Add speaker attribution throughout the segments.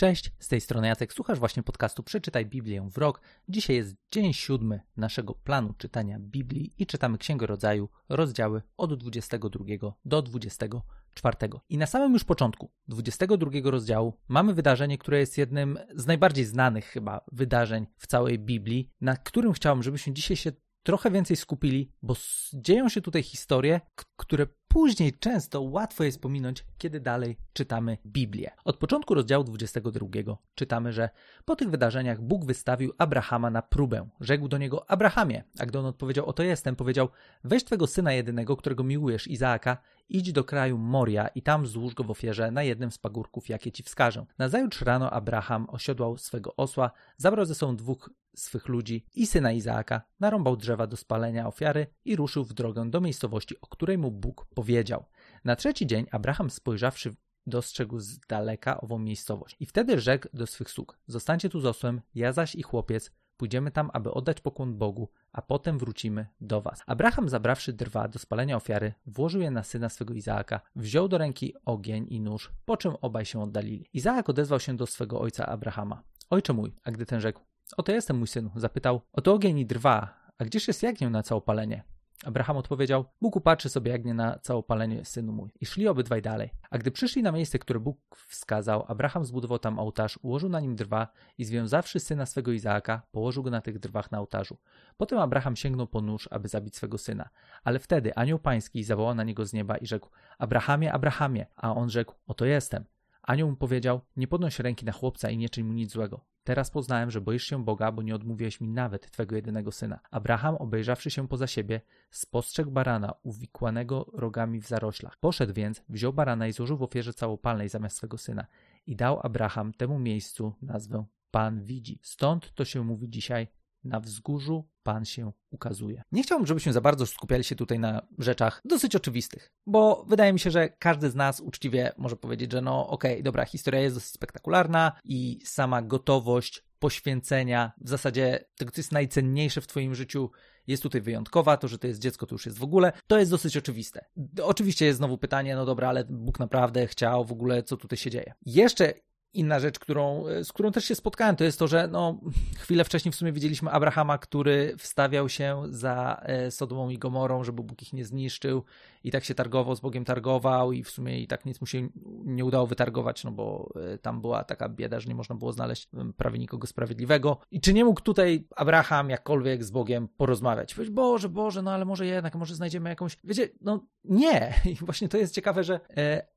Speaker 1: Cześć, z tej strony Jacek, słuchasz właśnie podcastu Przeczytaj Biblię w rok. Dzisiaj jest dzień siódmy naszego planu czytania Biblii i czytamy Księgę Rodzaju, rozdziały od 22 do 24. I na samym już początku 22 rozdziału mamy wydarzenie, które jest jednym z najbardziej znanych chyba wydarzeń w całej Biblii, na którym chciałbym, żebyśmy dzisiaj się trochę więcej skupili, bo dzieją się tutaj historie, które później często łatwo jest pominąć, kiedy dalej czytamy Biblię. Od początku rozdziału 22 czytamy, że po tych wydarzeniach Bóg wystawił Abrahama na próbę. Rzekł do niego: Abrahamie, a gdy on odpowiedział: Oto jestem, powiedział: Weź twego syna jedynego, którego miłujesz, Izaaka, idź do kraju Moria i tam złóż go w ofierze na jednym z pagórków, jakie ci wskażę. Nazajutrz rano Abraham osiodłał swego osła, zabrał ze sobą dwóch swych ludzi i syna Izaaka, narąbał drzewa do spalenia ofiary i ruszył w drogę do miejscowości, o której mu Bóg powiedział. Na trzeci dzień Abraham spojrzawszy dostrzegł z daleka ową miejscowość. I wtedy rzekł do swych sług: Zostańcie tu z osłem, ja zaś i chłopiec pójdziemy tam, aby oddać pokłon Bogu, a potem wrócimy do was. Abraham, zabrawszy drwa do spalenia ofiary, włożył je na syna swego Izaaka, wziął do ręki ogień i nóż, po czym obaj się oddalili. Izaak odezwał się do swego ojca Abrahama. Ojcze mój, a gdy ten rzekł, oto jestem mój synu, zapytał, oto ogień i drwa, a gdzież jest jagnię na całopalenie? Abraham odpowiedział: Bóg upatrzy sobie jagnię na całopalenie, synu mój. I szli obydwaj dalej. A gdy przyszli na miejsce, które Bóg wskazał, Abraham zbudował tam ołtarz, ułożył na nim drwa i związawszy syna swego Izaaka, położył go na tych drwach na ołtarzu. Potem Abraham sięgnął po nóż, aby zabić swego syna. Ale wtedy anioł pański zawołał na niego z nieba i rzekł: Abrahamie, Abrahamie! A on rzekł: Oto jestem. Anioł mu powiedział: Nie podnoś ręki na chłopca i nie czyń mu nic złego. Teraz poznałem, że boisz się Boga, bo nie odmówiłeś mi nawet twego jedynego syna. Abraham, obejrzawszy się poza siebie, spostrzegł barana uwikłanego rogami w zaroślach. Poszedł więc, wziął barana i złożył w ofierze całopalnej zamiast swego syna. I dał Abraham temu miejscu nazwę Pan widzi. Stąd to się mówi dzisiaj na wzgórzu Pan się ukazuje. Nie chciałbym, żebyśmy za bardzo skupiali się tutaj na rzeczach dosyć oczywistych, bo wydaje mi się, że każdy z nas uczciwie może powiedzieć, że no okej, okay, dobra, historia jest dosyć spektakularna i sama gotowość poświęcenia w zasadzie tego, co jest najcenniejsze w Twoim życiu, jest tutaj wyjątkowa. To, że to jest dziecko, to już jest w ogóle. To jest dosyć oczywiste. Oczywiście jest znowu pytanie, no dobra, ale Bóg naprawdę chciał w ogóle, co tutaj się dzieje. Jeszcze Inna rzecz, którą, e, z którą też się spotkałem, to jest to, że no, chwilę wcześniej w sumie widzieliśmy Abrahama, który wstawiał się za e, Sodomą i Gomorą, żeby Bóg ich nie zniszczył i tak się targował, z Bogiem targował i w sumie i tak nic mu się nie udało wytargować, no bo e, tam była taka bieda, że nie można było znaleźć prawie nikogo sprawiedliwego. I czy nie mógł tutaj Abraham jakkolwiek z Bogiem porozmawiać? Powiedzieć, Boże, Boże, no ale może jednak, może znajdziemy jakąś... Wiecie, no nie. I właśnie to jest ciekawe, że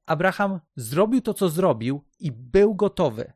Speaker 1: Abraham zrobił to, co zrobił i był gotowy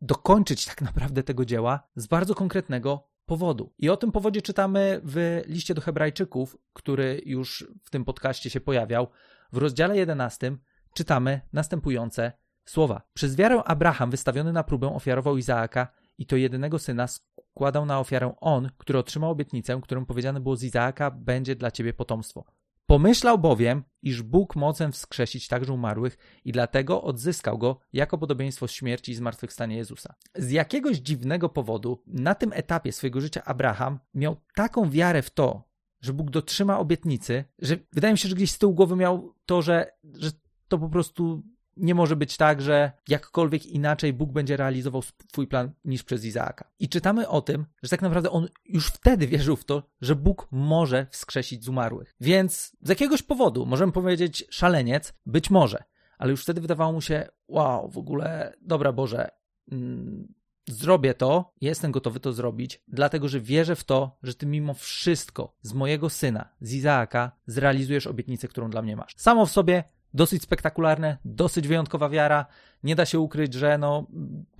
Speaker 1: dokończyć tak naprawdę tego dzieła z bardzo konkretnego powodu. I o tym powodzie czytamy w liście do Hebrajczyków, który już w tym podcaście się pojawiał. W rozdziale 11 czytamy następujące słowa. Przez wiarę Abraham, wystawiony na próbę, ofiarował Izaaka i to jedynego syna składał na ofiarę on, który otrzymał obietnicę, którą powiedziane było z Izaaka będzie dla ciebie potomstwo. Pomyślał bowiem, iż Bóg mocem wskrzesić także umarłych i dlatego odzyskał go jako podobieństwo śmierci i zmartwychwstania Jezusa. Z jakiegoś dziwnego powodu na tym etapie swojego życia Abraham miał taką wiarę w to, że Bóg dotrzyma obietnicy, że wydaje mi się, że gdzieś z tyłu głowy miał to, że, że to po prostu nie może być tak, że jakkolwiek inaczej Bóg będzie realizował swój plan niż przez Izaaka. I czytamy o tym, że tak naprawdę on już wtedy wierzył w to, że Bóg może wskrzesić z umarłych. Więc z jakiegoś powodu, możemy powiedzieć szaleniec, być może, ale już wtedy wydawało mu się, wow, w ogóle, dobra Boże, mm, zrobię to, jestem gotowy to zrobić, dlatego że wierzę w to, że ty mimo wszystko z mojego syna, z Izaaka, zrealizujesz obietnicę, którą dla mnie masz. Samo w sobie dosyć spektakularne, dosyć wyjątkowa wiara. Nie da się ukryć, że no,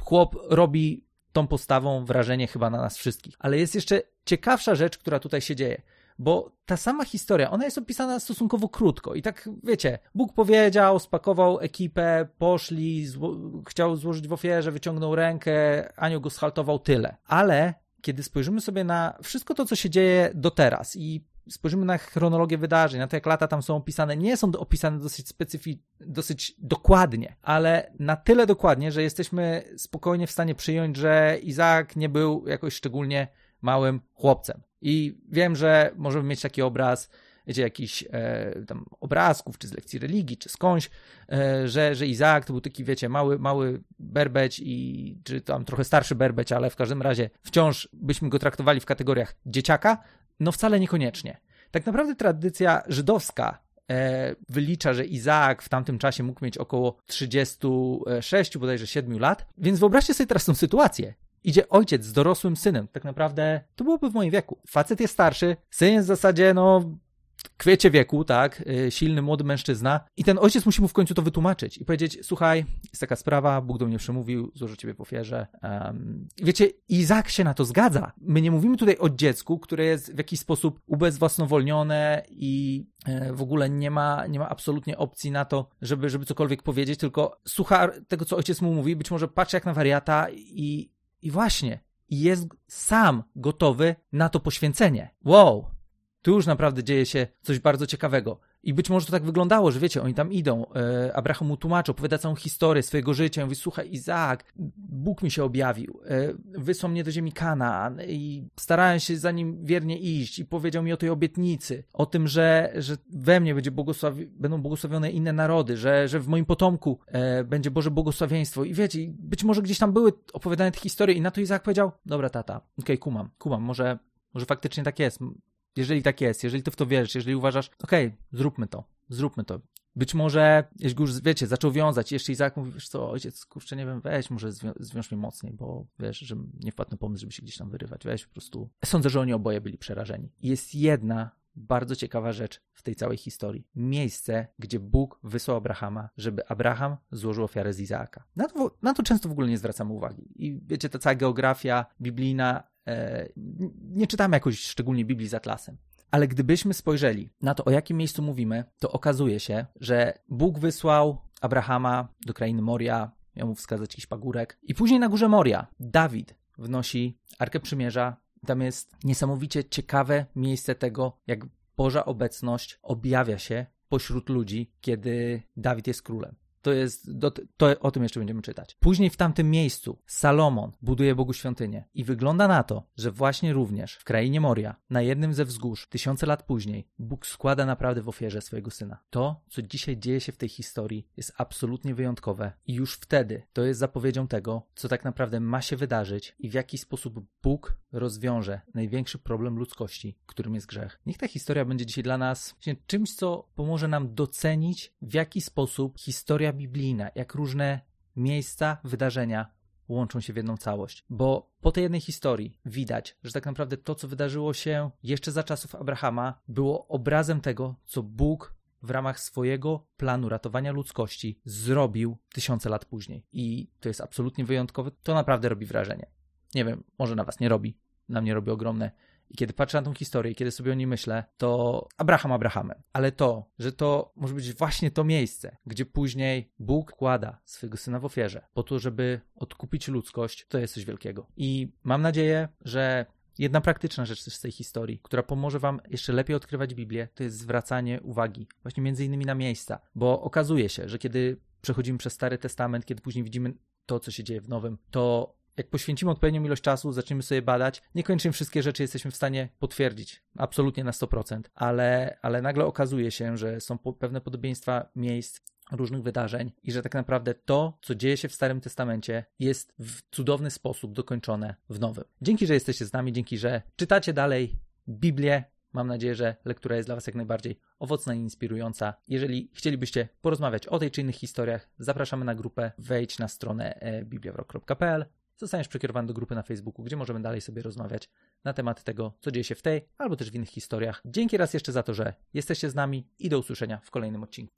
Speaker 1: chłop robi tą postawą wrażenie chyba na nas wszystkich. Ale jest jeszcze ciekawsza rzecz, która tutaj się dzieje. Bo ta sama historia, ona jest opisana stosunkowo krótko. I tak, wiecie, Bóg powiedział, spakował ekipę, poszli, zło chciał złożyć w ofierze, wyciągnął rękę, anioł go schaltował, tyle. Ale kiedy spojrzymy sobie na wszystko to, co się dzieje do teraz i spojrzymy na chronologię wydarzeń, na to jak lata tam są opisane, nie są opisane dosyć specyficznie, dosyć dokładnie, ale na tyle dokładnie, że jesteśmy spokojnie w stanie przyjąć, że Izaak nie był jakoś szczególnie małym chłopcem. I wiem, że możemy mieć taki obraz, wiecie, jakichś e, tam obrazków, czy z lekcji religii, czy skądś, e, że, że Izaak to był taki, wiecie, mały, mały berbeć i, czy tam trochę starszy berbeć, ale w każdym razie wciąż byśmy go traktowali w kategoriach dzieciaka, no wcale niekoniecznie. Tak naprawdę tradycja żydowska e, wylicza, że Izaak w tamtym czasie mógł mieć około 36, bodajże 7 lat. Więc wyobraźcie sobie teraz tą sytuację. Idzie ojciec z dorosłym synem. Tak naprawdę to byłoby w moim wieku. Facet jest starszy, syn jest w zasadzie, no, kwiecie wieku, tak, y, silny, młody mężczyzna i ten ojciec musi mu w końcu to wytłumaczyć i powiedzieć, słuchaj, jest taka sprawa, Bóg do mnie przemówił, złożę ciebie w ofierze. Um, wiecie, Izak się na to zgadza. My nie mówimy tutaj o dziecku, które jest w jakiś sposób ubezwłasnowolnione i e, w ogóle nie ma, nie ma absolutnie opcji na to, żeby, żeby cokolwiek powiedzieć, tylko słucha tego, co ojciec mu mówi, być może patrzy jak na wariata i, i właśnie, jest sam gotowy na to poświęcenie. Wow, tu już naprawdę dzieje się coś bardzo ciekawego. I być może to tak wyglądało, że wiecie, oni tam idą, e, Abraham mu tłumaczy, opowiada całą historię swojego życia, mówi, słuchaj Izaak, Bóg mi się objawił, e, wysłał mnie do ziemi Kanaan i starałem się za nim wiernie iść i powiedział mi o tej obietnicy, o tym, że, że we mnie będzie błogosławi będą błogosławione inne narody, że, że w moim potomku e, będzie Boże błogosławieństwo i wiecie, być może gdzieś tam były opowiadane te historie i na to Izaak powiedział, dobra tata, okej, okay, kumam, kumam, może, może faktycznie tak jest, jeżeli tak jest, jeżeli ty w to wierzysz, jeżeli uważasz, okej, okay, zróbmy to, zróbmy to. Być może, jeśli już, wiecie, zaczął wiązać, jeszcze Izak mówi, wiesz co, ojciec, kurczę, nie wiem, weź, może zwią zwiąż mnie mocniej, bo wiesz, że nie wpadł na pomysł, żeby się gdzieś tam wyrywać, weź po prostu. Sądzę, że oni oboje byli przerażeni. Jest jedna bardzo ciekawa rzecz w tej całej historii. Miejsce, gdzie Bóg wysłał Abrahama, żeby Abraham złożył ofiarę z Izaaka. Na to, na to często w ogóle nie zwracamy uwagi. I wiecie, ta cała geografia biblijna E, nie czytamy jakoś szczególnie Biblii z atlasem. Ale gdybyśmy spojrzeli na to, o jakim miejscu mówimy, to okazuje się, że Bóg wysłał Abrahama do krainy Moria, miał mu wskazać jakiś pagórek. I później na górze Moria Dawid wnosi Arkę Przymierza. Tam jest niesamowicie ciekawe miejsce tego, jak Boża obecność objawia się pośród ludzi, kiedy Dawid jest królem. To jest, do, to o tym jeszcze będziemy czytać. Później w tamtym miejscu Salomon buduje Bogu świątynię i wygląda na to, że właśnie również w krainie Moria, na jednym ze wzgórz, tysiące lat później, Bóg składa naprawdę w ofierze swojego syna. To, co dzisiaj dzieje się w tej historii, jest absolutnie wyjątkowe i już wtedy to jest zapowiedzią tego, co tak naprawdę ma się wydarzyć i w jaki sposób Bóg rozwiąże największy problem ludzkości, którym jest grzech. Niech ta historia będzie dzisiaj dla nas czymś, co pomoże nam docenić, w jaki sposób historia biblijna, jak różne miejsca, wydarzenia łączą się w jedną całość. Bo po tej jednej historii widać, że tak naprawdę to, co wydarzyło się jeszcze za czasów Abrahama, było obrazem tego, co Bóg w ramach swojego planu ratowania ludzkości zrobił tysiące lat później. I to jest absolutnie wyjątkowe. To naprawdę robi wrażenie. Nie wiem, może na was nie robi. Na mnie robi ogromne i kiedy patrzę na tą historię, kiedy sobie o niej myślę, to Abraham Abrahamem. Ale to, że to może być właśnie to miejsce, gdzie później Bóg kłada swojego syna w ofierze, po to, żeby odkupić ludzkość, to jest coś wielkiego. I mam nadzieję, że Jedna praktyczna rzecz też z tej historii, która pomoże Wam jeszcze lepiej odkrywać Biblię, to jest zwracanie uwagi właśnie między innymi na miejsca, bo okazuje się, że kiedy przechodzimy przez Stary Testament, kiedy później widzimy to, co się dzieje w Nowym, to jak poświęcimy odpowiednią ilość czasu, zaczniemy sobie badać, niekoniecznie wszystkie rzeczy jesteśmy w stanie potwierdzić, absolutnie na 100%, ale, ale nagle okazuje się, że są pewne podobieństwa miejsc, różnych wydarzeń i że tak naprawdę to, co dzieje się w Starym Testamencie, jest w cudowny sposób dokończone w Nowym. Dzięki, że jesteście z nami, dzięki, że czytacie dalej Biblię. Mam nadzieję, że lektura jest dla Was jak najbardziej owocna i inspirująca. Jeżeli chcielibyście porozmawiać o tej czy innych historiach, zapraszamy na grupę. Wejdź na stronę e, bibliawrok.pl zostaniesz przekierowany do grupy na Facebooku, gdzie możemy dalej sobie rozmawiać na temat tego, co dzieje się w tej albo też w innych historiach. Dzięki raz jeszcze za to, że jesteście z nami i do usłyszenia w kolejnym odcinku.